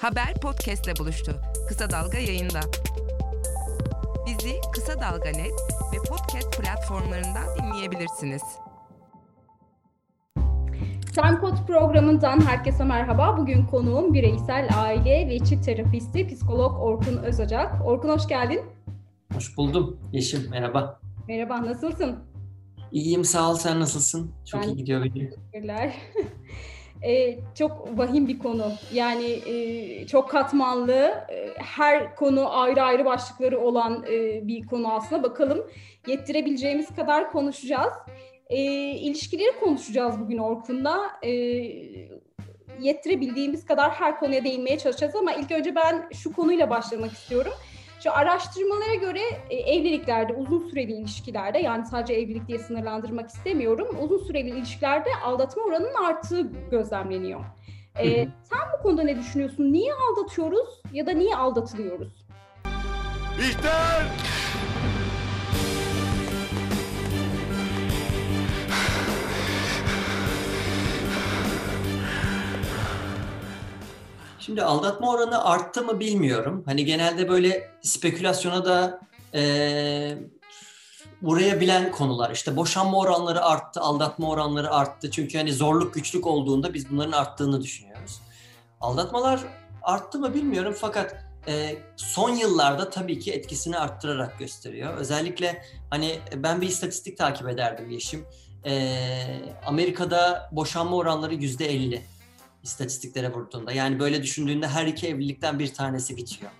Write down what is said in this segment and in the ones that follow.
Haber podcastle buluştu. Kısa Dalga yayında. Bizi Kısa Dalga Net ve podcast platformlarından dinleyebilirsiniz. Timecode programından herkese merhaba. Bugün konuğum bireysel aile ve çift terapisti psikolog Orkun Özocak. Orkun hoş geldin. Hoş buldum Yeşim. Merhaba. Merhaba, nasılsın? İyiyim sağ ol. Sen nasılsın? Çok Ben- iyi gidiyor benim. Teşekkürler. Ee, çok vahim bir konu. Yani e, çok katmanlı, e, her konu ayrı ayrı başlıkları olan e, bir konu aslında. Bakalım yettirebileceğimiz kadar konuşacağız. E, ilişkileri konuşacağız bugün Orkun'la. E, yettirebildiğimiz kadar her konuya değinmeye çalışacağız ama ilk önce ben şu konuyla başlamak istiyorum. Şu araştırmalara göre e, evliliklerde, uzun süreli ilişkilerde yani sadece evlilik diye sınırlandırmak istemiyorum. Uzun süreli ilişkilerde aldatma oranının arttığı gözlemleniyor. E, hı. sen bu konuda ne düşünüyorsun? Niye aldatıyoruz ya da niye aldatılıyoruz? Bihter! Şimdi aldatma oranı arttı mı bilmiyorum. Hani genelde böyle spekülasyona da eee uğrayabilen konular. İşte boşanma oranları arttı, aldatma oranları arttı. Çünkü hani zorluk güçlük olduğunda biz bunların arttığını düşünüyoruz. Aldatmalar arttı mı bilmiyorum fakat e, son yıllarda tabii ki etkisini arttırarak gösteriyor. Özellikle hani ben bir istatistik takip ederdim Yeşim. E, Amerika'da boşanma oranları yüzde elli istatistiklere vurduğunda. Yani böyle düşündüğünde her iki evlilikten bir tanesi bitiyor.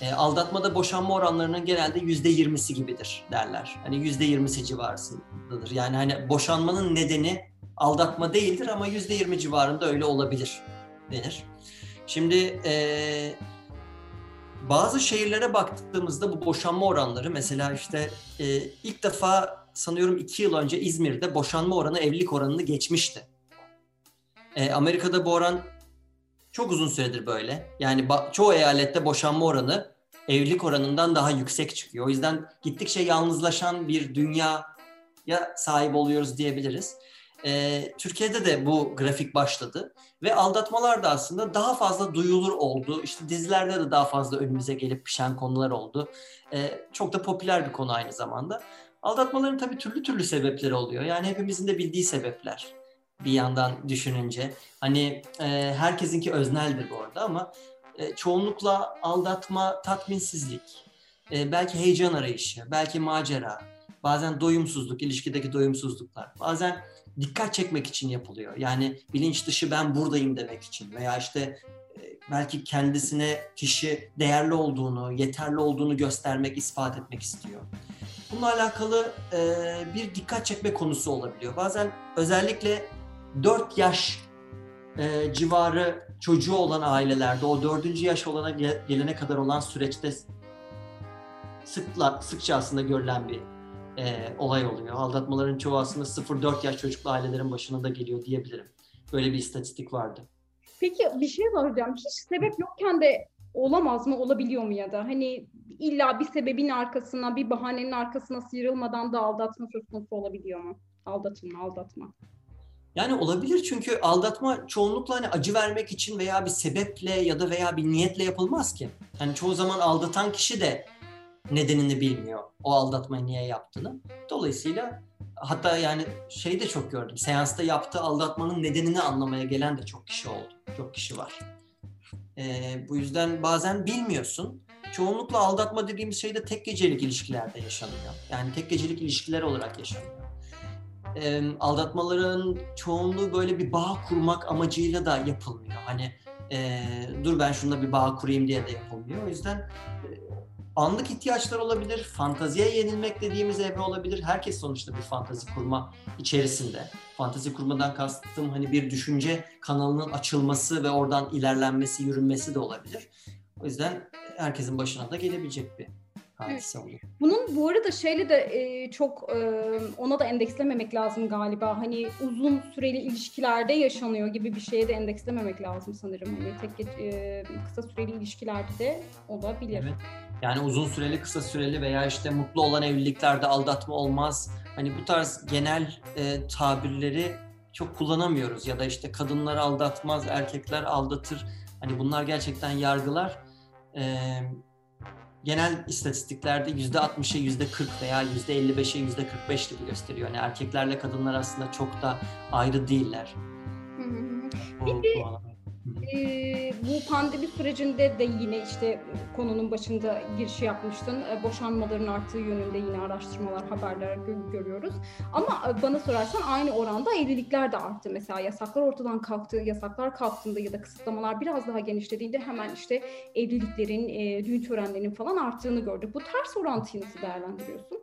E, aldatmada boşanma oranlarının genelde yüzde yirmisi gibidir derler. Hani yüzde yirmisi civarındadır. Yani hani boşanmanın nedeni aldatma değildir ama yüzde yirmi civarında öyle olabilir denir. Şimdi e, bazı şehirlere baktığımızda bu boşanma oranları mesela işte e, ilk defa sanıyorum iki yıl önce İzmir'de boşanma oranı evlilik oranını geçmişti. E, Amerika'da bu oran çok uzun süredir böyle. Yani çoğu eyalette boşanma oranı evlilik oranından daha yüksek çıkıyor. O yüzden gittikçe yalnızlaşan bir dünyaya sahip oluyoruz diyebiliriz. E, Türkiye'de de bu grafik başladı ve aldatmalar da aslında daha fazla duyulur oldu. İşte dizilerde de daha fazla önümüze gelip pişen konular oldu. E, çok da popüler bir konu aynı zamanda. Aldatmaların tabii türlü türlü sebepleri oluyor. Yani hepimizin de bildiği sebepler bir yandan düşününce. Hani e, herkesinki özneldir bu arada ama e, çoğunlukla aldatma tatminsizlik, e, belki heyecan arayışı, belki macera, bazen doyumsuzluk, ilişkideki doyumsuzluklar, bazen dikkat çekmek için yapılıyor. Yani bilinç dışı ben buradayım demek için veya işte e, belki kendisine kişi değerli olduğunu, yeterli olduğunu göstermek, ispat etmek istiyor. Bununla alakalı e, bir dikkat çekme konusu olabiliyor. Bazen özellikle 4 yaş e, civarı çocuğu olan ailelerde o dördüncü yaş olana gel- gelene kadar olan süreçte sıkla, sıkça aslında görülen bir e, olay oluyor. Aldatmaların çoğu aslında 0-4 yaş çocuklu ailelerin başına da geliyor diyebilirim. Böyle bir istatistik vardı. Peki bir şey soracağım. Hiç sebep yokken de olamaz mı, olabiliyor mu ya da? Hani illa bir sebebin arkasına, bir bahanenin arkasına sıyrılmadan da aldatma söz konusu olabiliyor mu? Aldatılma, aldatma. Yani olabilir çünkü aldatma çoğunlukla hani acı vermek için veya bir sebeple ya da veya bir niyetle yapılmaz ki. Yani çoğu zaman aldatan kişi de nedenini bilmiyor o aldatmayı niye yaptığını. Dolayısıyla hatta yani şey de çok gördüm. Seansta yaptığı aldatmanın nedenini anlamaya gelen de çok kişi oldu. Çok kişi var. Ee, bu yüzden bazen bilmiyorsun. Çoğunlukla aldatma dediğimiz şey de tek gecelik ilişkilerde yaşanıyor. Yani tek gecelik ilişkiler olarak yaşanıyor e, aldatmaların çoğunluğu böyle bir bağ kurmak amacıyla da yapılmıyor. Hani e, dur ben şununla bir bağ kurayım diye de yapılmıyor. O yüzden e, anlık ihtiyaçlar olabilir, fantaziye yenilmek dediğimiz evre olabilir. Herkes sonuçta bir fantazi kurma içerisinde. Fantazi kurmadan kastım hani bir düşünce kanalının açılması ve oradan ilerlenmesi, yürünmesi de olabilir. O yüzden herkesin başına da gelebilecek bir hadise oluyor. Bunun bu arada şeyle de e, çok e, ona da endekslememek lazım galiba. Hani uzun süreli ilişkilerde yaşanıyor gibi bir şeye de endekslememek lazım sanırım. Hani tek e, kısa süreli ilişkilerde de olabilir. Evet. Yani uzun süreli, kısa süreli veya işte mutlu olan evliliklerde aldatma olmaz. Hani bu tarz genel e, tabirleri çok kullanamıyoruz ya da işte kadınlar aldatmaz, erkekler aldatır. Hani bunlar gerçekten yargılar. E, genel istatistiklerde yüzde 60'ı yüzde 40 veya yüzde 55'e yüzde 45 gibi gösteriyor. Yani erkeklerle kadınlar aslında çok da ayrı değiller. Hı hı. Bu, bu alanda. Ee, bu pandemi sürecinde de yine işte konunun başında girişi yapmıştın. Ee, boşanmaların arttığı yönünde yine araştırmalar, haberler gö- görüyoruz. Ama e, bana sorarsan aynı oranda evlilikler de arttı. Mesela yasaklar ortadan kalktı, yasaklar kalktığında ya da kısıtlamalar biraz daha genişlediğinde hemen işte evliliklerin, e, düğün törenlerinin falan arttığını gördük. Bu ters orantıyı nasıl değerlendiriyorsun?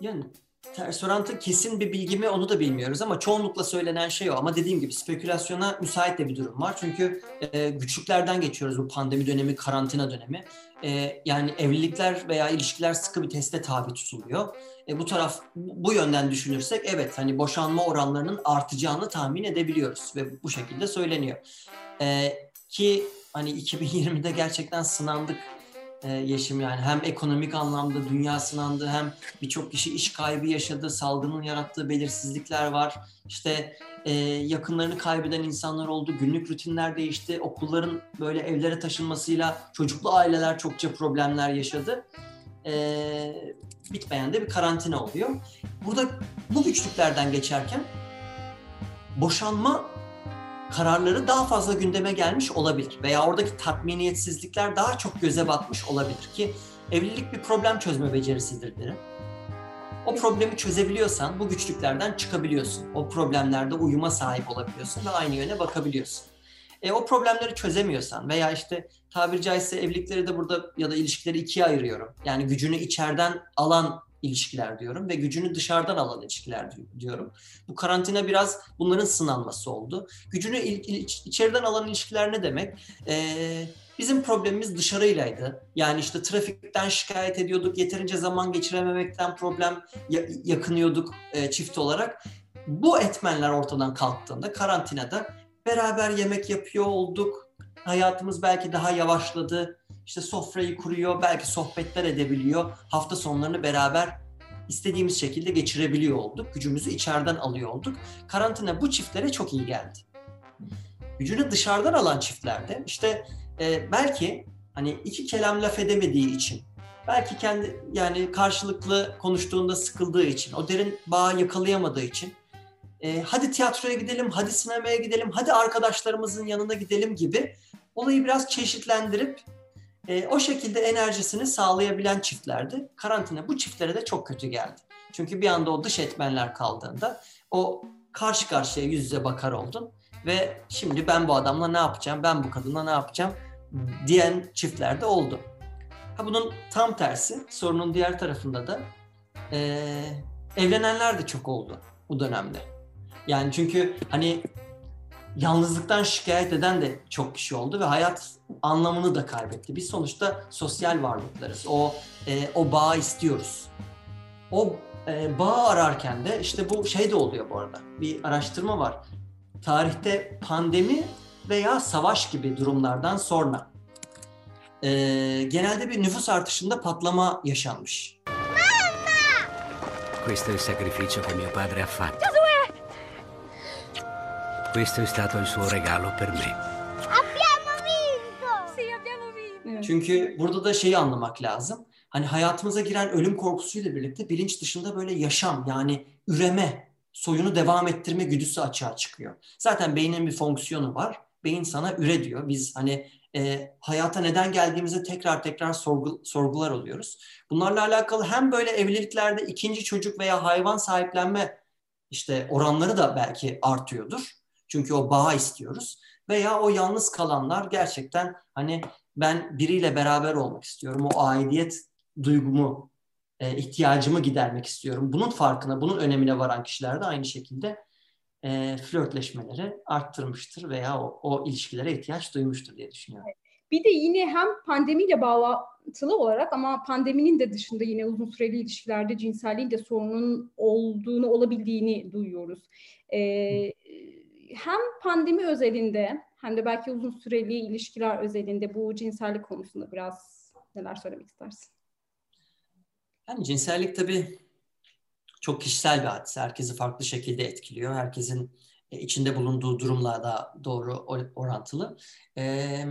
Yani ters orantı kesin bir bilgi mi onu da bilmiyoruz ama çoğunlukla söylenen şey o. Ama dediğim gibi spekülasyona müsait de bir durum var. Çünkü e, güçlüklerden geçiyoruz bu pandemi dönemi, karantina dönemi. E, yani evlilikler veya ilişkiler sıkı bir teste tabi tutuluyor. E, bu taraf bu yönden düşünürsek evet hani boşanma oranlarının artacağını tahmin edebiliyoruz ve bu şekilde söyleniyor. E, ki hani 2020'de gerçekten sınandık e, Yeşim yani hem ekonomik anlamda dünya sınandı hem birçok kişi iş kaybı yaşadı, salgının yarattığı belirsizlikler var. İşte e, yakınlarını kaybeden insanlar oldu, günlük rutinler değişti, okulların böyle evlere taşınmasıyla çocuklu aileler çokça problemler yaşadı. E, bitmeyen de bir karantina oluyor. Burada bu güçlüklerden geçerken boşanma kararları daha fazla gündeme gelmiş olabilir veya oradaki tatminiyetsizlikler daha çok göze batmış olabilir ki evlilik bir problem çözme becerisidir derim. O problemi çözebiliyorsan bu güçlüklerden çıkabiliyorsun. O problemlerde uyuma sahip olabiliyorsun ve aynı yöne bakabiliyorsun. E, o problemleri çözemiyorsan veya işte tabiri caizse evlilikleri de burada ya da ilişkileri ikiye ayırıyorum. Yani gücünü içeriden alan ilişkiler diyorum ve gücünü dışarıdan alan ilişkiler diyorum. Bu karantina biraz bunların sınanması oldu. Gücünü içeriden alan ilişkiler ne demek? Ee, bizim problemimiz dışarıylaydı. Yani işte trafikten şikayet ediyorduk, yeterince zaman geçirememekten problem yakınıyorduk e, çift olarak. Bu etmenler ortadan kalktığında karantinada beraber yemek yapıyor olduk. Hayatımız belki daha yavaşladı işte sofrayı kuruyor, belki sohbetler edebiliyor. Hafta sonlarını beraber istediğimiz şekilde geçirebiliyor olduk. Gücümüzü içeriden alıyor olduk. Karantina bu çiftlere çok iyi geldi. Gücünü dışarıdan alan çiftlerde işte e, belki hani iki kelam laf edemediği için belki kendi yani karşılıklı konuştuğunda sıkıldığı için, o derin bağı yakalayamadığı için e, hadi tiyatroya gidelim, hadi sinemaya gidelim, hadi arkadaşlarımızın yanına gidelim gibi olayı biraz çeşitlendirip e, o şekilde enerjisini sağlayabilen çiftlerdi. Karantina bu çiftlere de çok kötü geldi. Çünkü bir anda o dış etmenler kaldığında o karşı karşıya yüz yüze bakar oldun ve şimdi ben bu adamla ne yapacağım, ben bu kadınla ne yapacağım diyen çiftlerde oldu. Ha bunun tam tersi sorunun diğer tarafında da e, evlenenler de çok oldu bu dönemde. Yani çünkü hani yalnızlıktan şikayet eden de çok kişi oldu ve hayat anlamını da kaybetti. Biz sonuçta sosyal varlıklarız. O e, o bağı istiyoruz. O e, bağı ararken de işte bu şey de oluyor bu arada. Bir araştırma var. Tarihte pandemi veya savaş gibi durumlardan sonra e, genelde bir nüfus artışında patlama yaşanmış. Questo è il sacrificio che mio padre ha fatto. Questo è stato il suo regalo per me. Abbiamo vinto! Sì, abbiamo vinto! Evet. Çünkü burada da şeyi anlamak lazım. Hani hayatımıza giren ölüm korkusuyla birlikte bilinç dışında böyle yaşam yani üreme, soyunu devam ettirme güdüsü açığa çıkıyor. Zaten beynin bir fonksiyonu var. Beyin sana üre diyor. Biz hani e, hayata neden geldiğimizi tekrar tekrar sorgu, sorgular oluyoruz. Bunlarla alakalı hem böyle evliliklerde ikinci çocuk veya hayvan sahiplenme işte oranları da belki artıyordur. Çünkü o bağa istiyoruz. Veya o yalnız kalanlar gerçekten hani ben biriyle beraber olmak istiyorum. O aidiyet duygumu, e, ihtiyacımı gidermek istiyorum. Bunun farkına, bunun önemine varan kişiler de aynı şekilde e, flörtleşmeleri arttırmıştır veya o, o ilişkilere ihtiyaç duymuştur diye düşünüyorum. Bir de yine hem pandemiyle bağlantılı olarak ama pandeminin de dışında yine uzun süreli ilişkilerde cinselliğin de sorunun olduğunu, olabildiğini duyuyoruz. Ee, hem pandemi özelinde hem de belki uzun süreli ilişkiler özelinde bu cinsellik konusunda biraz neler söylemek istersin? Yani cinsellik tabii çok kişisel bir hadise. Herkesi farklı şekilde etkiliyor. Herkesin e, içinde bulunduğu durumla da doğru orantılı. E,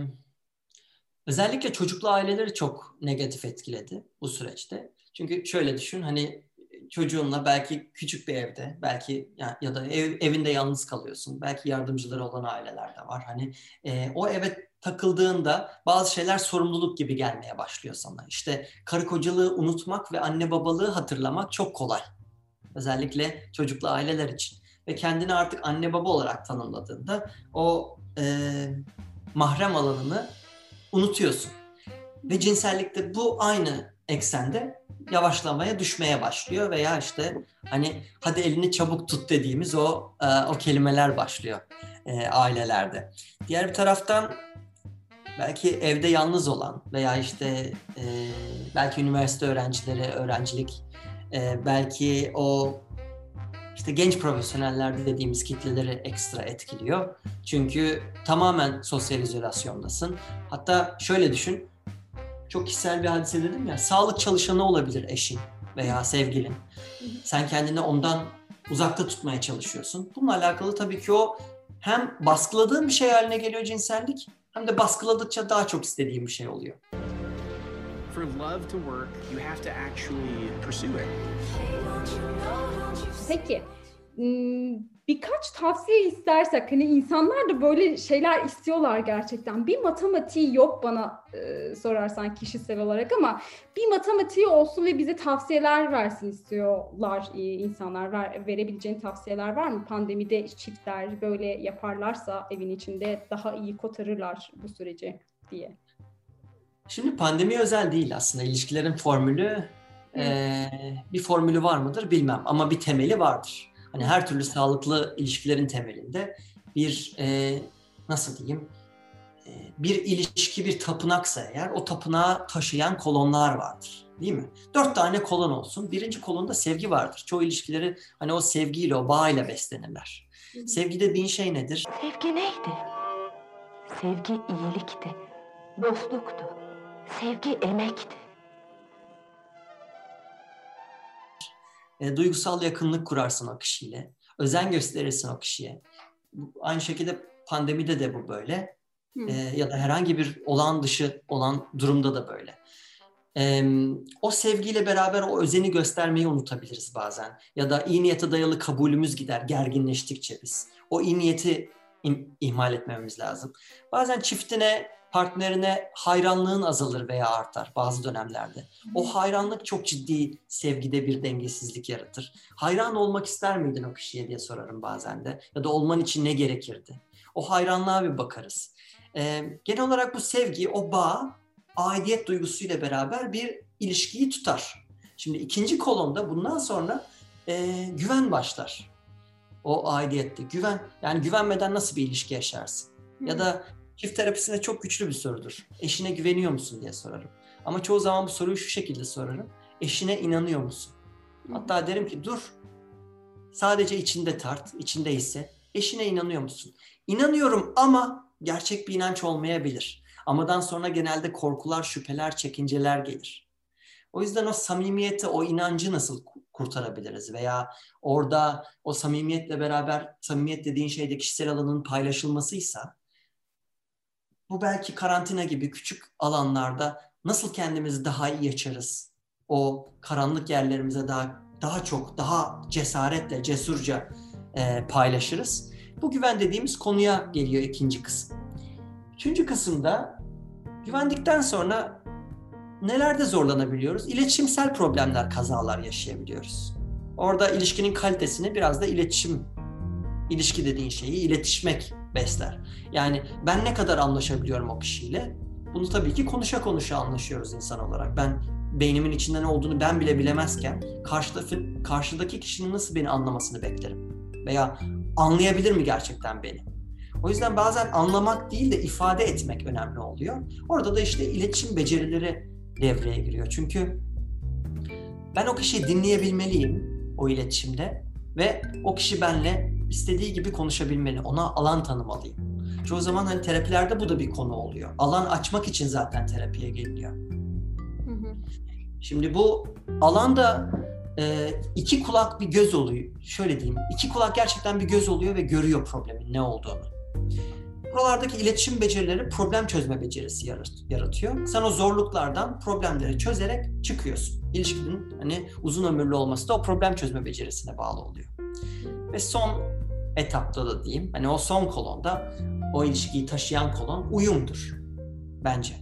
özellikle çocuklu aileleri çok negatif etkiledi bu süreçte. Çünkü şöyle düşün hani çocuğunla belki küçük bir evde, belki ya, ya da ev, evinde yalnız kalıyorsun. Belki yardımcıları olan aileler de var. Hani e, o eve takıldığında bazı şeyler sorumluluk gibi gelmeye başlıyor sana. İşte karı kocalığı unutmak ve anne babalığı hatırlamak çok kolay. Özellikle çocuklu aileler için. Ve kendini artık anne baba olarak tanımladığında o e, mahrem alanını unutuyorsun. Ve cinsellikte bu aynı eksende yavaşlamaya düşmeye başlıyor veya işte hani hadi elini çabuk tut dediğimiz o e, o kelimeler başlıyor e, ailelerde. Diğer bir taraftan belki evde yalnız olan veya işte e, belki üniversite öğrencileri öğrencilik belki o işte genç profesyoneller dediğimiz kitleleri ekstra etkiliyor. Çünkü tamamen sosyal izolasyondasın. Hatta şöyle düşün, çok kişisel bir hadise dedim ya, sağlık çalışanı olabilir eşin veya sevgilin. Sen kendini ondan uzakta tutmaya çalışıyorsun. Bununla alakalı tabii ki o hem baskıladığın bir şey haline geliyor cinsellik hem de baskıladıkça daha çok istediğim bir şey oluyor. For love to work, you have to actually pursue it. Peki, birkaç tavsiye istersek hani insanlar da böyle şeyler istiyorlar gerçekten. Bir matematiği yok bana e, sorarsan kişisel olarak ama bir matematiği olsun ve bize tavsiyeler versin istiyorlar e, insanlar. Ver, verebileceğin tavsiyeler var mı? Pandemide çiftler böyle yaparlarsa evin içinde daha iyi kotarırlar bu süreci diye. Şimdi pandemi özel değil aslında ilişkilerin formülü. Ee, bir formülü var mıdır bilmem ama bir temeli vardır hani her türlü sağlıklı ilişkilerin temelinde bir e, nasıl diyeyim e, bir ilişki bir tapınaksa eğer o tapınağı taşıyan kolonlar vardır. Değil mi? Dört tane kolon olsun. Birinci kolonda sevgi vardır. Çoğu ilişkileri hani o sevgiyle, o bağıyla beslenirler. Sevgi dediğin şey nedir? Sevgi neydi? Sevgi iyilikti, dostluktu. Sevgi emekti. E, duygusal yakınlık kurarsın o kişiyle. Özen gösterirsin o kişiye. Aynı şekilde pandemide de bu böyle. E, ya da herhangi bir olağan dışı olan durumda da böyle. E, o sevgiyle beraber o özeni göstermeyi unutabiliriz bazen. Ya da iyi niyete dayalı kabulümüz gider gerginleştikçe biz. O iyi niyeti ihmal etmememiz lazım. Bazen çiftine partnerine hayranlığın azalır veya artar bazı dönemlerde. O hayranlık çok ciddi sevgide bir dengesizlik yaratır. Hayran olmak ister miydin o kişiye diye sorarım bazen de. Ya da olman için ne gerekirdi? O hayranlığa bir bakarız. Ee, genel olarak bu sevgi, o bağ aidiyet duygusuyla beraber bir ilişkiyi tutar. Şimdi ikinci kolonda bundan sonra e, güven başlar. O aidiyette güven yani güvenmeden nasıl bir ilişki yaşarsın? Ya da Çift terapisinde çok güçlü bir sorudur. Eşine güveniyor musun diye sorarım. Ama çoğu zaman bu soruyu şu şekilde sorarım. Eşine inanıyor musun? Hatta derim ki dur. Sadece içinde tart, içinde ise eşine inanıyor musun? İnanıyorum ama gerçek bir inanç olmayabilir. Amadan sonra genelde korkular, şüpheler, çekinceler gelir. O yüzden o samimiyeti, o inancı nasıl kurtarabiliriz? Veya orada o samimiyetle beraber, samimiyet dediğin şeyde kişisel alanın paylaşılmasıysa bu belki karantina gibi küçük alanlarda nasıl kendimizi daha iyi açarız? O karanlık yerlerimize daha daha çok, daha cesaretle, cesurca e, paylaşırız. Bu güven dediğimiz konuya geliyor ikinci kısım. Üçüncü kısımda güvendikten sonra nelerde zorlanabiliyoruz? İletişimsel problemler, kazalar yaşayabiliyoruz. Orada ilişkinin kalitesini biraz da iletişim, ilişki dediğin şeyi iletişmek besler. Yani ben ne kadar anlaşabiliyorum o kişiyle? Bunu tabii ki konuşa konuşa anlaşıyoruz insan olarak. Ben beynimin içinde ne olduğunu ben bile bilemezken karşıdaki, karşıdaki kişinin nasıl beni anlamasını beklerim. Veya anlayabilir mi gerçekten beni? O yüzden bazen anlamak değil de ifade etmek önemli oluyor. Orada da işte iletişim becerileri devreye giriyor. Çünkü ben o kişiyi dinleyebilmeliyim o iletişimde ve o kişi benle istediği gibi konuşabilmeli. Ona alan tanımalıyım. Çoğu zaman hani terapilerde bu da bir konu oluyor. Alan açmak için zaten terapiye geliniyor. Şimdi bu alan da e, iki kulak bir göz oluyor. Şöyle diyeyim. iki kulak gerçekten bir göz oluyor ve görüyor problemin ne olduğunu. Buralardaki iletişim becerileri problem çözme becerisi yaratıyor. Sen o zorluklardan problemleri çözerek çıkıyorsun. İlişkinin hani uzun ömürlü olması da o problem çözme becerisine bağlı oluyor. Ve son etapta da diyeyim hani o son kolonda o ilişkiyi taşıyan kolon uyumdur bence.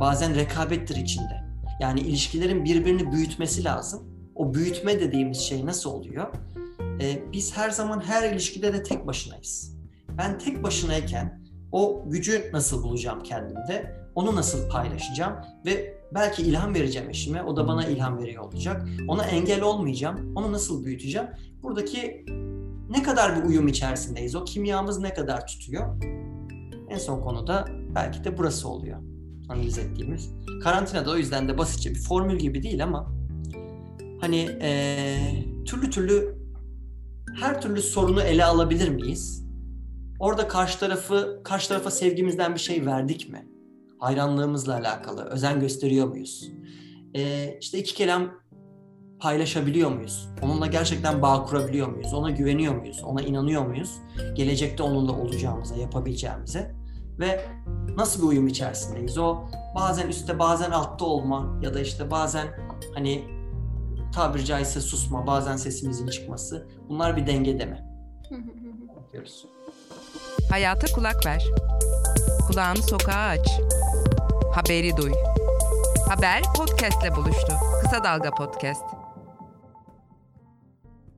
Bazen rekabettir içinde. Yani ilişkilerin birbirini büyütmesi lazım. O büyütme dediğimiz şey nasıl oluyor? Ee, biz her zaman her ilişkide de tek başınayız. Ben tek başınayken o gücü nasıl bulacağım kendimde? Onu nasıl paylaşacağım? Ve belki ilham vereceğim eşime. O da bana ilham veriyor olacak. Ona engel olmayacağım. Onu nasıl büyüteceğim? Buradaki ne kadar bir uyum içerisindeyiz? O kimyamız ne kadar tutuyor? En son konuda belki de burası oluyor analiz ettiğimiz. Karantinada o yüzden de basitçe bir formül gibi değil ama hani ee, türlü türlü her türlü sorunu ele alabilir miyiz? Orada karşı tarafı karşı tarafa sevgimizden bir şey verdik mi? Hayranlığımızla alakalı özen gösteriyor muyuz? Ee, işte iki kelam paylaşabiliyor muyuz? Onunla gerçekten bağ kurabiliyor muyuz? Ona güveniyor muyuz? Ona inanıyor muyuz? Gelecekte onunla olacağımıza, yapabileceğimize ve nasıl bir uyum içerisindeyiz? O bazen üstte bazen altta olma ya da işte bazen hani tabiri caizse susma, bazen sesimizin çıkması. Bunlar bir mi? Bakıyoruz. Hayata kulak ver. Kulağını sokağa aç. Haberi duy. Haber podcastle buluştu. Kısa Dalga Podcast.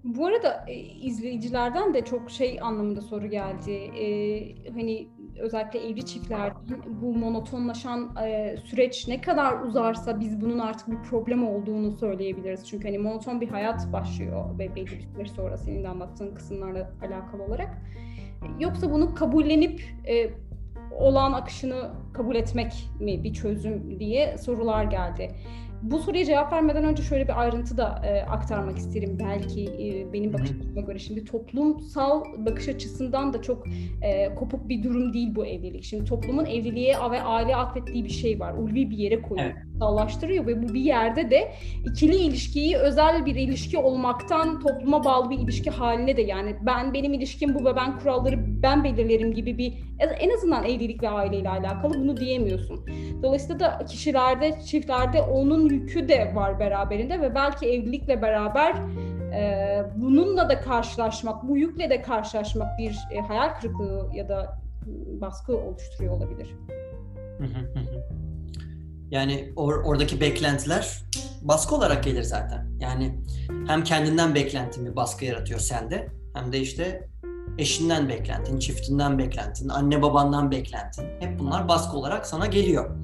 Bu arada e, izleyicilerden de çok şey anlamında soru geldi. E, hani özellikle evli çiftlerden bu monotonlaşan e, süreç ne kadar uzarsa biz bunun artık bir problem olduğunu söyleyebiliriz. Çünkü hani monoton bir hayat başlıyor ve belli bir süreç sonra senin de anlattığın kısımlarla alakalı olarak. Yoksa bunu kabullenip e, olan akışını kabul etmek mi bir çözüm diye sorular geldi. Bu soruya cevap vermeden önce şöyle bir ayrıntı da e, aktarmak isterim. Belki e, benim bakış açıma göre şimdi toplumsal bakış açısından da çok e, kopuk bir durum değil bu evlilik. Şimdi toplumun evliliğe ve aile atfettiği bir şey var. Ulvi bir yere koyuyor. Evet sallaştırıyor ve bu bir yerde de ikili ilişkiyi özel bir ilişki olmaktan topluma bağlı bir ilişki haline de yani ben benim ilişkim bu ve ben kuralları ben belirlerim gibi bir en azından evlilik ve aileyle alakalı bunu diyemiyorsun. Dolayısıyla da kişilerde, çiftlerde onun yükü de var beraberinde ve belki evlilikle beraber e, bununla da karşılaşmak, bu yükle de karşılaşmak bir e, hayal kırıklığı ya da baskı oluşturuyor olabilir. Yani or- oradaki beklentiler baskı olarak gelir zaten. Yani hem kendinden beklentin bir baskı yaratıyor sende hem de işte eşinden beklentin, çiftinden beklentin, anne babandan beklentin. Hep bunlar baskı olarak sana geliyor.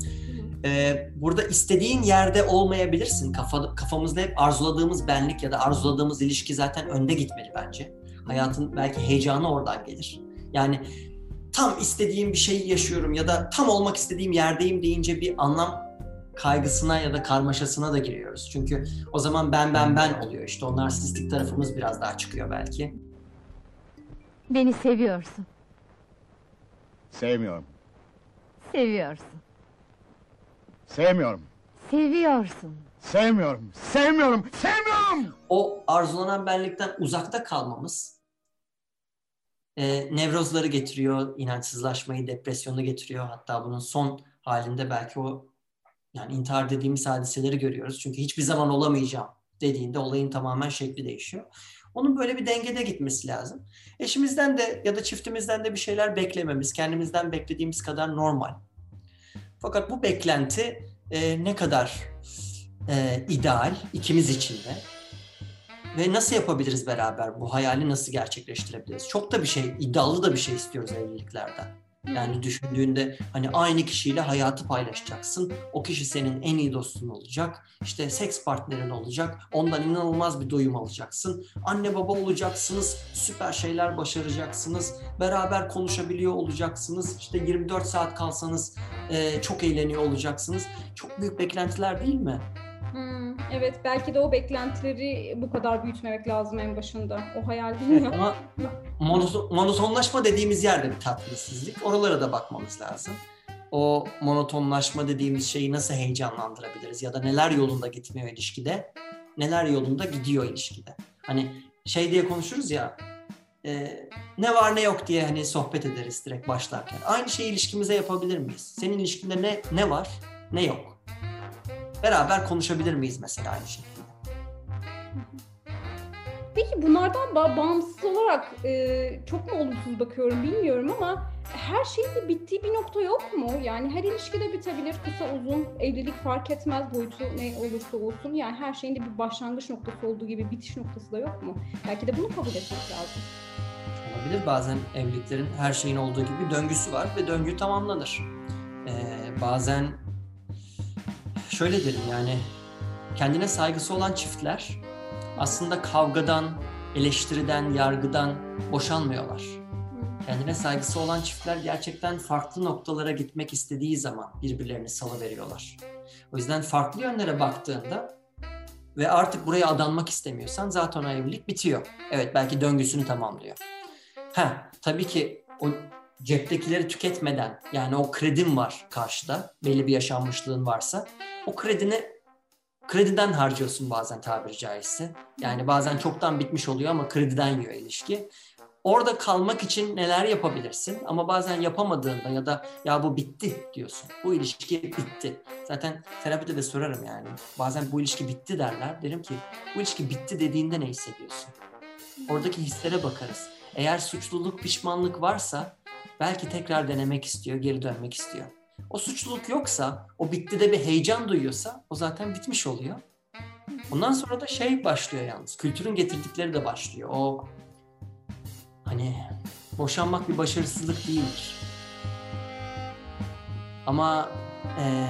Ee, burada istediğin yerde olmayabilirsin. Kafa, kafamızda hep arzuladığımız benlik ya da arzuladığımız ilişki zaten önde gitmeli bence. Hayatın belki heyecanı oradan gelir. Yani tam istediğim bir şeyi yaşıyorum ya da tam olmak istediğim yerdeyim deyince bir anlam kaygısına ya da karmaşasına da giriyoruz. Çünkü o zaman ben ben ben oluyor işte o narsistik tarafımız biraz daha çıkıyor belki. Beni seviyorsun. Sevmiyorum. Seviyorsun. Sevmiyorum. Seviyorsun. Sevmiyorum. Sevmiyorum. Sevmiyorum. O arzulanan benlikten uzakta kalmamız e, nevrozları getiriyor, inançsızlaşmayı, depresyonu getiriyor. Hatta bunun son halinde belki o yani intihar dediğimiz hadiseleri görüyoruz. Çünkü hiçbir zaman olamayacağım dediğinde olayın tamamen şekli değişiyor. Onun böyle bir dengede gitmesi lazım. Eşimizden de ya da çiftimizden de bir şeyler beklememiz, kendimizden beklediğimiz kadar normal. Fakat bu beklenti e, ne kadar e, ideal ikimiz için de ve nasıl yapabiliriz beraber bu hayali nasıl gerçekleştirebiliriz? Çok da bir şey, iddialı da bir şey istiyoruz evliliklerden. Yani düşündüğünde hani aynı kişiyle hayatı paylaşacaksın. O kişi senin en iyi dostun olacak. İşte seks partnerin olacak. Ondan inanılmaz bir doyum alacaksın. Anne baba olacaksınız. Süper şeyler başaracaksınız. Beraber konuşabiliyor olacaksınız. İşte 24 saat kalsanız e, çok eğleniyor olacaksınız. Çok büyük beklentiler değil mi? Hmm, evet belki de o beklentileri bu kadar büyütmemek lazım en başında. O hayal değil? Ama monotonlaşma dediğimiz yerde bir tatminsizlik. Oralara da bakmamız lazım. O monotonlaşma dediğimiz şeyi nasıl heyecanlandırabiliriz ya da neler yolunda gitmiyor ilişkide neler yolunda gidiyor ilişkide. Hani şey diye konuşuruz ya e, ne var ne yok diye hani sohbet ederiz direkt başlarken. Aynı şeyi ilişkimize yapabilir miyiz? Senin ilişkinde ne ne var ne yok? Beraber konuşabilir miyiz mesela aynı şekilde? Peki bunlardan ba- bağımsız olarak e, çok mu olumsuz bakıyorum bilmiyorum ama her şeyin de bittiği bir nokta yok mu? Yani her ilişkide bitebilir, kısa uzun, evlilik fark etmez boyutu ne olursa olsun. Yani her şeyin de bir başlangıç noktası olduğu gibi bitiş noktası da yok mu? Belki de bunu kabul etmek lazım. Olabilir bazen evliliklerin her şeyin olduğu gibi döngüsü var ve döngü tamamlanır. Ee, bazen şöyle derim yani kendine saygısı olan çiftler aslında kavgadan, eleştiriden, yargıdan boşanmıyorlar. Kendine saygısı olan çiftler gerçekten farklı noktalara gitmek istediği zaman birbirlerini salıveriyorlar. O yüzden farklı yönlere baktığında ve artık buraya adanmak istemiyorsan zaten o evlilik bitiyor. Evet belki döngüsünü tamamlıyor. Ha tabii ki o ceptekileri tüketmeden yani o kredin var karşıda belli bir yaşanmışlığın varsa o kredini krediden harcıyorsun bazen tabiri caizse. Yani bazen çoktan bitmiş oluyor ama krediden yiyor ilişki. Orada kalmak için neler yapabilirsin ama bazen yapamadığında ya da ya bu bitti diyorsun. Bu ilişki bitti. Zaten terapide de sorarım yani. Bazen bu ilişki bitti derler. Derim ki bu ilişki bitti dediğinde ne hissediyorsun? Oradaki hislere bakarız. Eğer suçluluk, pişmanlık varsa belki tekrar denemek istiyor, geri dönmek istiyor. O suçluluk yoksa, o bitti de bir heyecan duyuyorsa o zaten bitmiş oluyor. Ondan sonra da şey başlıyor yalnız. Kültürün getirdikleri de başlıyor. O hani boşanmak bir başarısızlık değildir. Ama ee,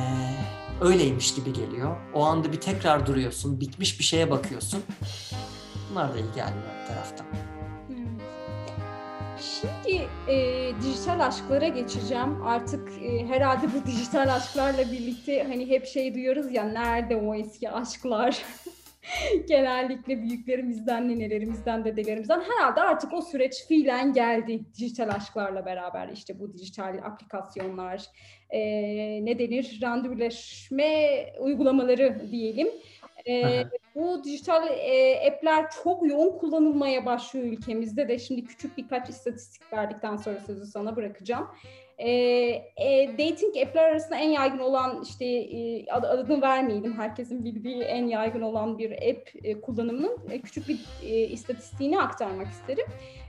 öyleymiş gibi geliyor. O anda bir tekrar duruyorsun, bitmiş bir şeye bakıyorsun. Bunlar da iyi gelmiyor taraftan. Şimdi e, dijital aşklara geçeceğim. Artık e, herhalde bu dijital aşklarla birlikte hani hep şey duyuyoruz ya nerede o eski aşklar? Genellikle büyüklerimizden, nenelerimizden, dedelerimizden herhalde artık o süreç fiilen geldi dijital aşklarla beraber. İşte bu dijital aplikasyonlar, e, ne denir randevuleşme uygulamaları diyelim. Bu dijital e, app'ler çok yoğun kullanılmaya başlıyor ülkemizde de. Şimdi küçük birkaç istatistik verdikten sonra sözü sana bırakacağım. E, e, dating app'ler arasında en yaygın olan işte e, ad, adını vermeyelim. Herkesin bildiği en yaygın olan bir app e, kullanımının e, küçük bir e, istatistiğini aktarmak isterim.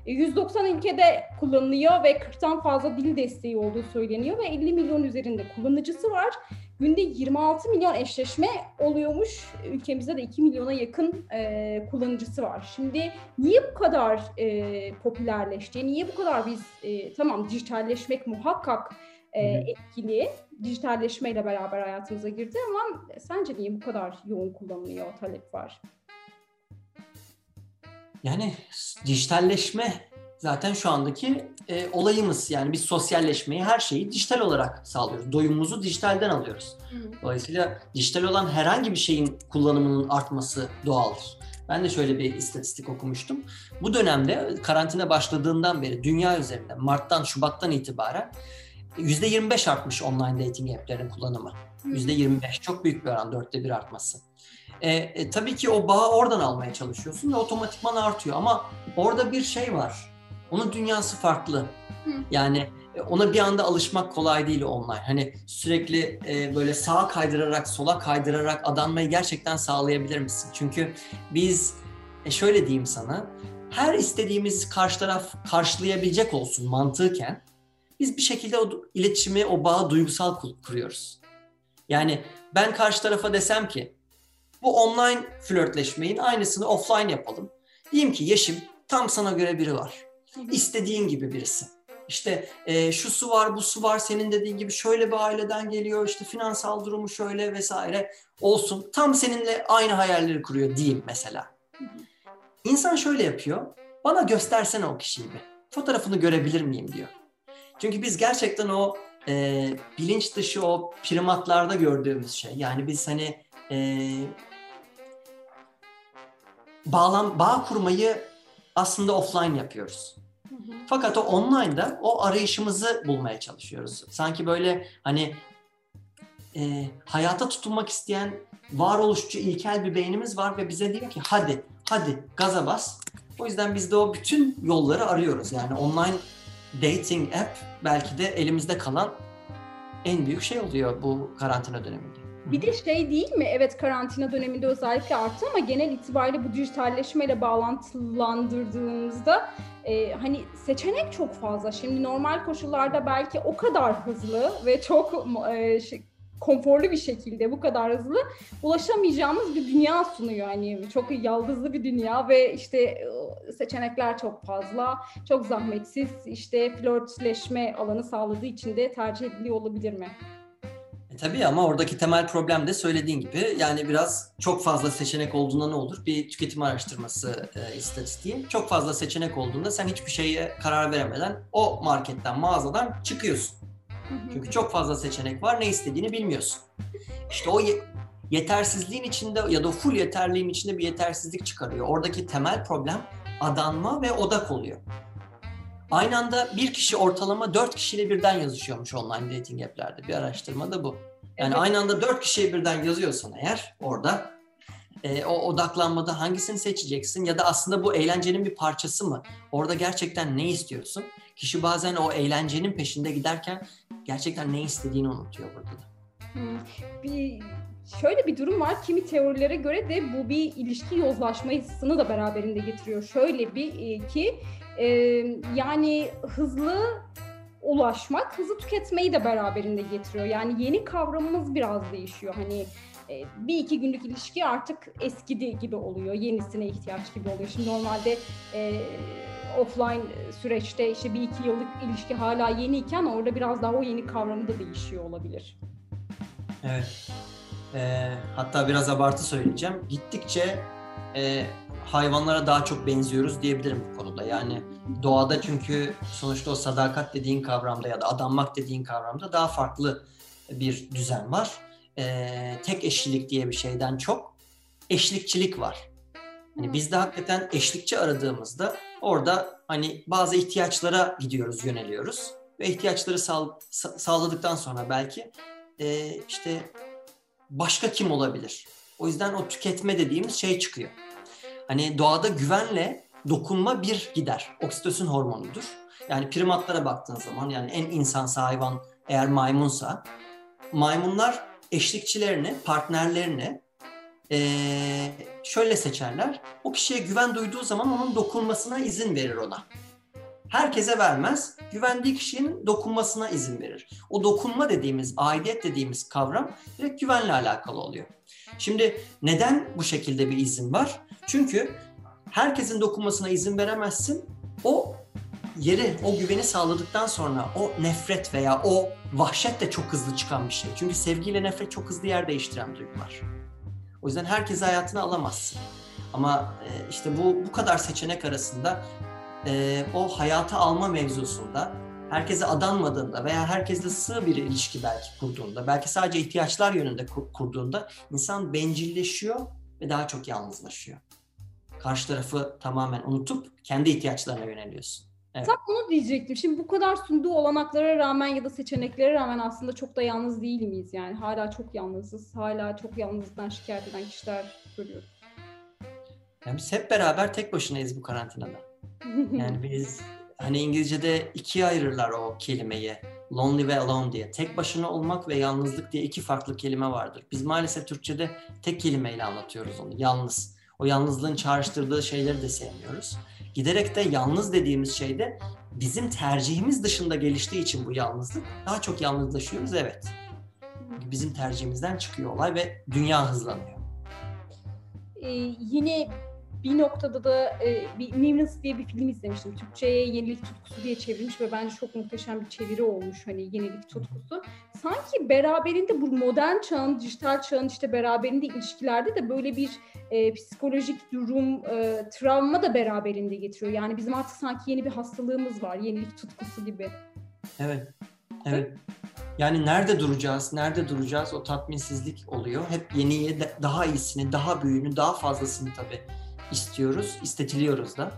E, 190 ülkede kullanılıyor ve 40'tan fazla dil desteği olduğu söyleniyor ve 50 milyon üzerinde kullanıcısı var. Günde 26 milyon eşleşme oluyormuş. Ülkemizde de 2 milyona yakın e, kullanıcısı var. Şimdi niye bu kadar e, popülerleşti? Niye bu kadar biz e, tamam dijitalleşmek muhakkak e, etkili. Dijitalleşmeyle beraber hayatımıza girdi ama sence niye bu kadar yoğun kullanılıyor, talep var? Yani dijitalleşme zaten şu andaki e, olayımız. Yani biz sosyalleşmeyi, her şeyi dijital olarak sağlıyoruz. Doyumumuzu dijitalden alıyoruz. Dolayısıyla dijital olan herhangi bir şeyin kullanımının artması doğaldır. Ben de şöyle bir istatistik okumuştum. Bu dönemde karantina başladığından beri dünya üzerinde Mart'tan Şubat'tan itibaren %25 artmış online dating app'lerin kullanımı. %25 çok büyük bir oran, dörtte bir artması. E, e, tabii ki o bağı oradan almaya çalışıyorsun ve otomatikman artıyor ama orada bir şey var. Onun dünyası farklı. Yani ona bir anda alışmak kolay değil online. Hani sürekli e, böyle sağa kaydırarak, sola kaydırarak adanmayı gerçekten sağlayabilir misin? Çünkü biz e, şöyle diyeyim sana, her istediğimiz karşı taraf karşılayabilecek olsun mantıken biz bir şekilde o iletişimi, o bağı duygusal kuruyoruz. Yani ben karşı tarafa desem ki bu online flörtleşmeyin aynısını offline yapalım. Diyeyim ki Yeşim tam sana göre biri var. İstediğin gibi birisi. İşte e, şu su var, bu su var, senin dediğin gibi şöyle bir aileden geliyor, işte finansal durumu şöyle vesaire olsun. Tam seninle aynı hayalleri kuruyor diyeyim mesela. İnsan şöyle yapıyor, bana göstersene o kişiyi bir. Fotoğrafını görebilir miyim diyor. Çünkü biz gerçekten o e, bilinç dışı o primatlarda gördüğümüz şey. Yani biz hani e, bağlam bağ kurmayı aslında offline yapıyoruz. Fakat o online'da o arayışımızı bulmaya çalışıyoruz. Sanki böyle hani e, hayata tutunmak isteyen varoluşçu ilkel bir beynimiz var ve bize diyor ki hadi hadi gaza bas. O yüzden biz de o bütün yolları arıyoruz. Yani online dating app belki de elimizde kalan en büyük şey oluyor bu karantina döneminde. Bir de şey değil mi? Evet karantina döneminde özellikle arttı ama genel itibariyle bu dijitalleşmeyle bağlantılandırdığımızda e, hani seçenek çok fazla. Şimdi normal koşullarda belki o kadar hızlı ve çok e, şey, konforlu bir şekilde bu kadar hızlı ulaşamayacağımız bir dünya sunuyor. Yani çok yaldızlı bir dünya ve işte e, seçenekler çok fazla, çok zahmetsiz, işte flörtleşme alanı sağladığı için de tercih ediliyor olabilir mi? Tabii ama oradaki temel problem de söylediğin gibi yani biraz çok fazla seçenek olduğunda ne olur? Bir tüketim araştırması e, istatistiği. Çok fazla seçenek olduğunda sen hiçbir şeye karar veremeden o marketten, mağazadan çıkıyorsun. Çünkü çok fazla seçenek var, ne istediğini bilmiyorsun. İşte o ye- yetersizliğin içinde ya da full yeterliğin içinde bir yetersizlik çıkarıyor. Oradaki temel problem adanma ve odak oluyor. Aynı anda bir kişi ortalama dört kişiyle birden yazışıyormuş online dating app'lerde. Bir araştırma da bu. Yani Evet. aynı anda dört kişiye birden yazıyorsan eğer orada e, o odaklanmada hangisini seçeceksin ya da aslında bu eğlencenin bir parçası mı? Orada gerçekten ne istiyorsun? Kişi bazen o eğlencenin peşinde giderken gerçekten ne istediğini unutuyor burada da. Hmm. Bir şöyle bir durum var. Kimi teorilere göre de bu bir ilişki yozlaşmasını da beraberinde getiriyor. Şöyle bir e, ki e, yani hızlı ulaşmak, hızlı tüketmeyi de beraberinde getiriyor. Yani yeni kavramımız biraz değişiyor. Hani e, bir iki günlük ilişki artık eskidi gibi oluyor. Yenisine ihtiyaç gibi oluyor. Şimdi normalde e, offline süreçte işte bir iki yıllık ilişki hala yeniyken orada biraz daha o yeni kavramı da değişiyor olabilir. Evet. Ee, hatta biraz abartı söyleyeceğim. Gittikçe e, hayvanlara daha çok benziyoruz diyebilirim bu konuda. Yani doğada çünkü sonuçta o sadakat dediğin kavramda ya da adanmak dediğin kavramda daha farklı bir düzen var. Ee, tek eşlilik diye bir şeyden çok eşlikçilik var. Hani biz de hakikaten eşlikçi aradığımızda orada hani bazı ihtiyaçlara gidiyoruz, yöneliyoruz. Ve ihtiyaçları sağ, sa- sağladıktan sonra belki e, işte başka kim olabilir? O yüzden o tüketme dediğimiz şey çıkıyor. Hani doğada güvenle dokunma bir gider. Oksitosin hormonudur. Yani primatlara baktığın zaman yani en insansa hayvan eğer maymunsa maymunlar eşlikçilerini, partnerlerini eee, şöyle seçerler. O kişiye güven duyduğu zaman onun dokunmasına izin verir ona. Herkese vermez, güvendiği kişinin dokunmasına izin verir. O dokunma dediğimiz, aidiyet dediğimiz kavram direkt güvenle alakalı oluyor. Şimdi neden bu şekilde bir izin var? Çünkü herkesin dokunmasına izin veremezsin. O yeri, o güveni sağladıktan sonra o nefret veya o vahşet de çok hızlı çıkan bir şey. Çünkü sevgiyle nefret çok hızlı yer değiştiren duygular. O yüzden herkesi hayatına alamazsın. Ama e, işte bu bu kadar seçenek arasında e, o hayata alma mevzusunda herkese adanmadığında veya herkesle sığ bir ilişki belki kurduğunda, belki sadece ihtiyaçlar yönünde kur- kurduğunda insan bencilleşiyor ve daha çok yalnızlaşıyor. Karşı tarafı tamamen unutup kendi ihtiyaçlarına yöneliyorsun. Evet. Tam onu diyecektim. Şimdi bu kadar sunduğu olanaklara rağmen ya da seçeneklere rağmen aslında çok da yalnız değil miyiz? Yani hala çok yalnızız. Hala çok yalnızlıktan şikayet eden kişiler görüyoruz. Yani biz hep beraber tek başınayız bu karantinada. Yani biz hani İngilizce'de ikiye ayırırlar o kelimeyi. Lonely ve alone diye. Tek başına olmak ve yalnızlık diye iki farklı kelime vardır. Biz maalesef Türkçe'de tek kelimeyle anlatıyoruz onu. Yalnız. O yalnızlığın çağrıştırdığı şeyleri de sevmiyoruz. Giderek de yalnız dediğimiz şeyde bizim tercihimiz dışında geliştiği için bu yalnızlık daha çok yalnızlaşıyoruz evet. Bizim tercihimizden çıkıyor olay ve dünya hızlanıyor. Ee, yine bir noktada da e, bir Newness diye bir film izlemiştim. Türkçe'ye yenilik tutkusu diye çevrilmiş ve bence çok muhteşem bir çeviri olmuş hani yenilik tutkusu. Sanki beraberinde bu modern çağın, dijital çağın işte beraberinde ilişkilerde de böyle bir e, psikolojik durum, e, travma da beraberinde getiriyor. Yani bizim artık sanki yeni bir hastalığımız var, yenilik tutkusu gibi. Evet. Evet. Yani nerede duracağız, nerede duracağız o tatminsizlik oluyor. Hep yeniye, daha iyisini, daha büyüğünü, daha fazlasını tabii istiyoruz, istetiliyoruz da.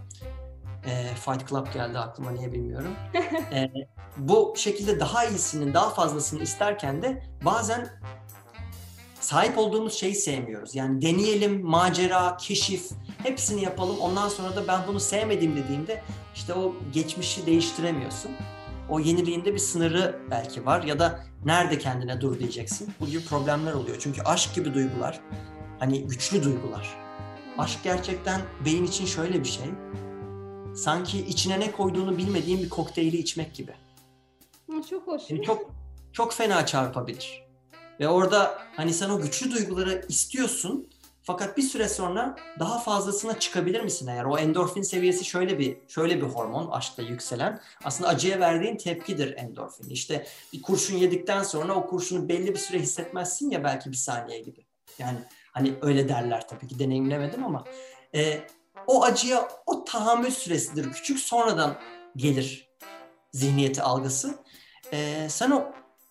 Ee, Fight Club geldi aklıma niye bilmiyorum. Ee, bu şekilde daha iyisini, daha fazlasını isterken de bazen sahip olduğumuz şeyi sevmiyoruz. Yani deneyelim, macera, keşif hepsini yapalım. Ondan sonra da ben bunu sevmedim dediğimde işte o geçmişi değiştiremiyorsun. O yeniliğinde bir sınırı belki var ya da nerede kendine dur diyeceksin. Bu gibi problemler oluyor. Çünkü aşk gibi duygular hani güçlü duygular. Aşk gerçekten beyin için şöyle bir şey. Sanki içine ne koyduğunu bilmediğin bir kokteyli içmek gibi. Çok hoş. Yani çok çok fena çarpabilir. Ve orada hani sen o güçlü duyguları istiyorsun fakat bir süre sonra daha fazlasına çıkabilir misin eğer? O endorfin seviyesi şöyle bir şöyle bir hormon aşkta yükselen. Aslında acıya verdiğin tepkidir endorfin. İşte bir kurşun yedikten sonra o kurşunu belli bir süre hissetmezsin ya belki bir saniye gibi. Yani hani öyle derler tabii ki deneyimlemedim ama e, o acıya o tahammül süresidir küçük sonradan gelir zihniyeti algısı. E, sen o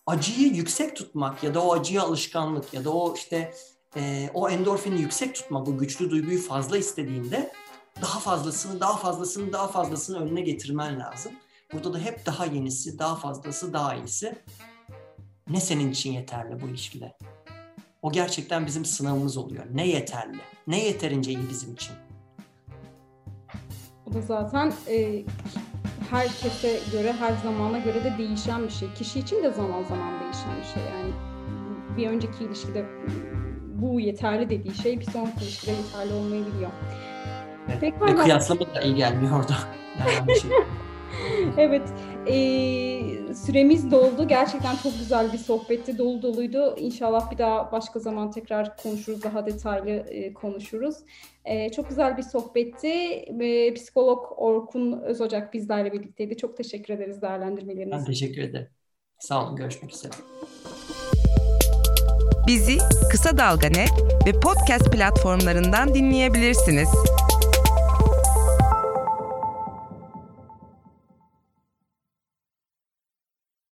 acıyı yüksek tutmak ya da o acıya alışkanlık ya da o işte e, o endorfini yüksek tutmak, bu güçlü duyguyu fazla istediğinde daha fazlasını, daha fazlasını, daha fazlasını önüne getirmen lazım. Burada da hep daha yenisi, daha fazlası, daha iyisi. Ne senin için yeterli bu ilişkide? O gerçekten bizim sınavımız oluyor. Ne yeterli? Ne yeterince iyi bizim için? O da zaten e, herkese göre, her zamana göre de değişen bir şey. Kişi için de zaman zaman değişen bir şey. Yani bir önceki ilişkide bu yeterli dediği şey bir sonraki ilişkide yeterli olmayabiliyor. Evet. Pekala. Kıyaslama da iyi gelmiyor orada. Yani şey. evet. E, süremiz doldu. Gerçekten çok güzel bir sohbetti. Dolu doluydu. İnşallah bir daha başka zaman tekrar konuşuruz. Daha detaylı e, konuşuruz. E, çok güzel bir sohbetti. E, psikolog Orkun Özocak bizlerle birlikteydi. Çok teşekkür ederiz değerlendirmeleriniz Ben teşekkür ederim. Sağ olun. Görüşmek üzere. Bizi Kısa Dalga Net ve podcast platformlarından dinleyebilirsiniz.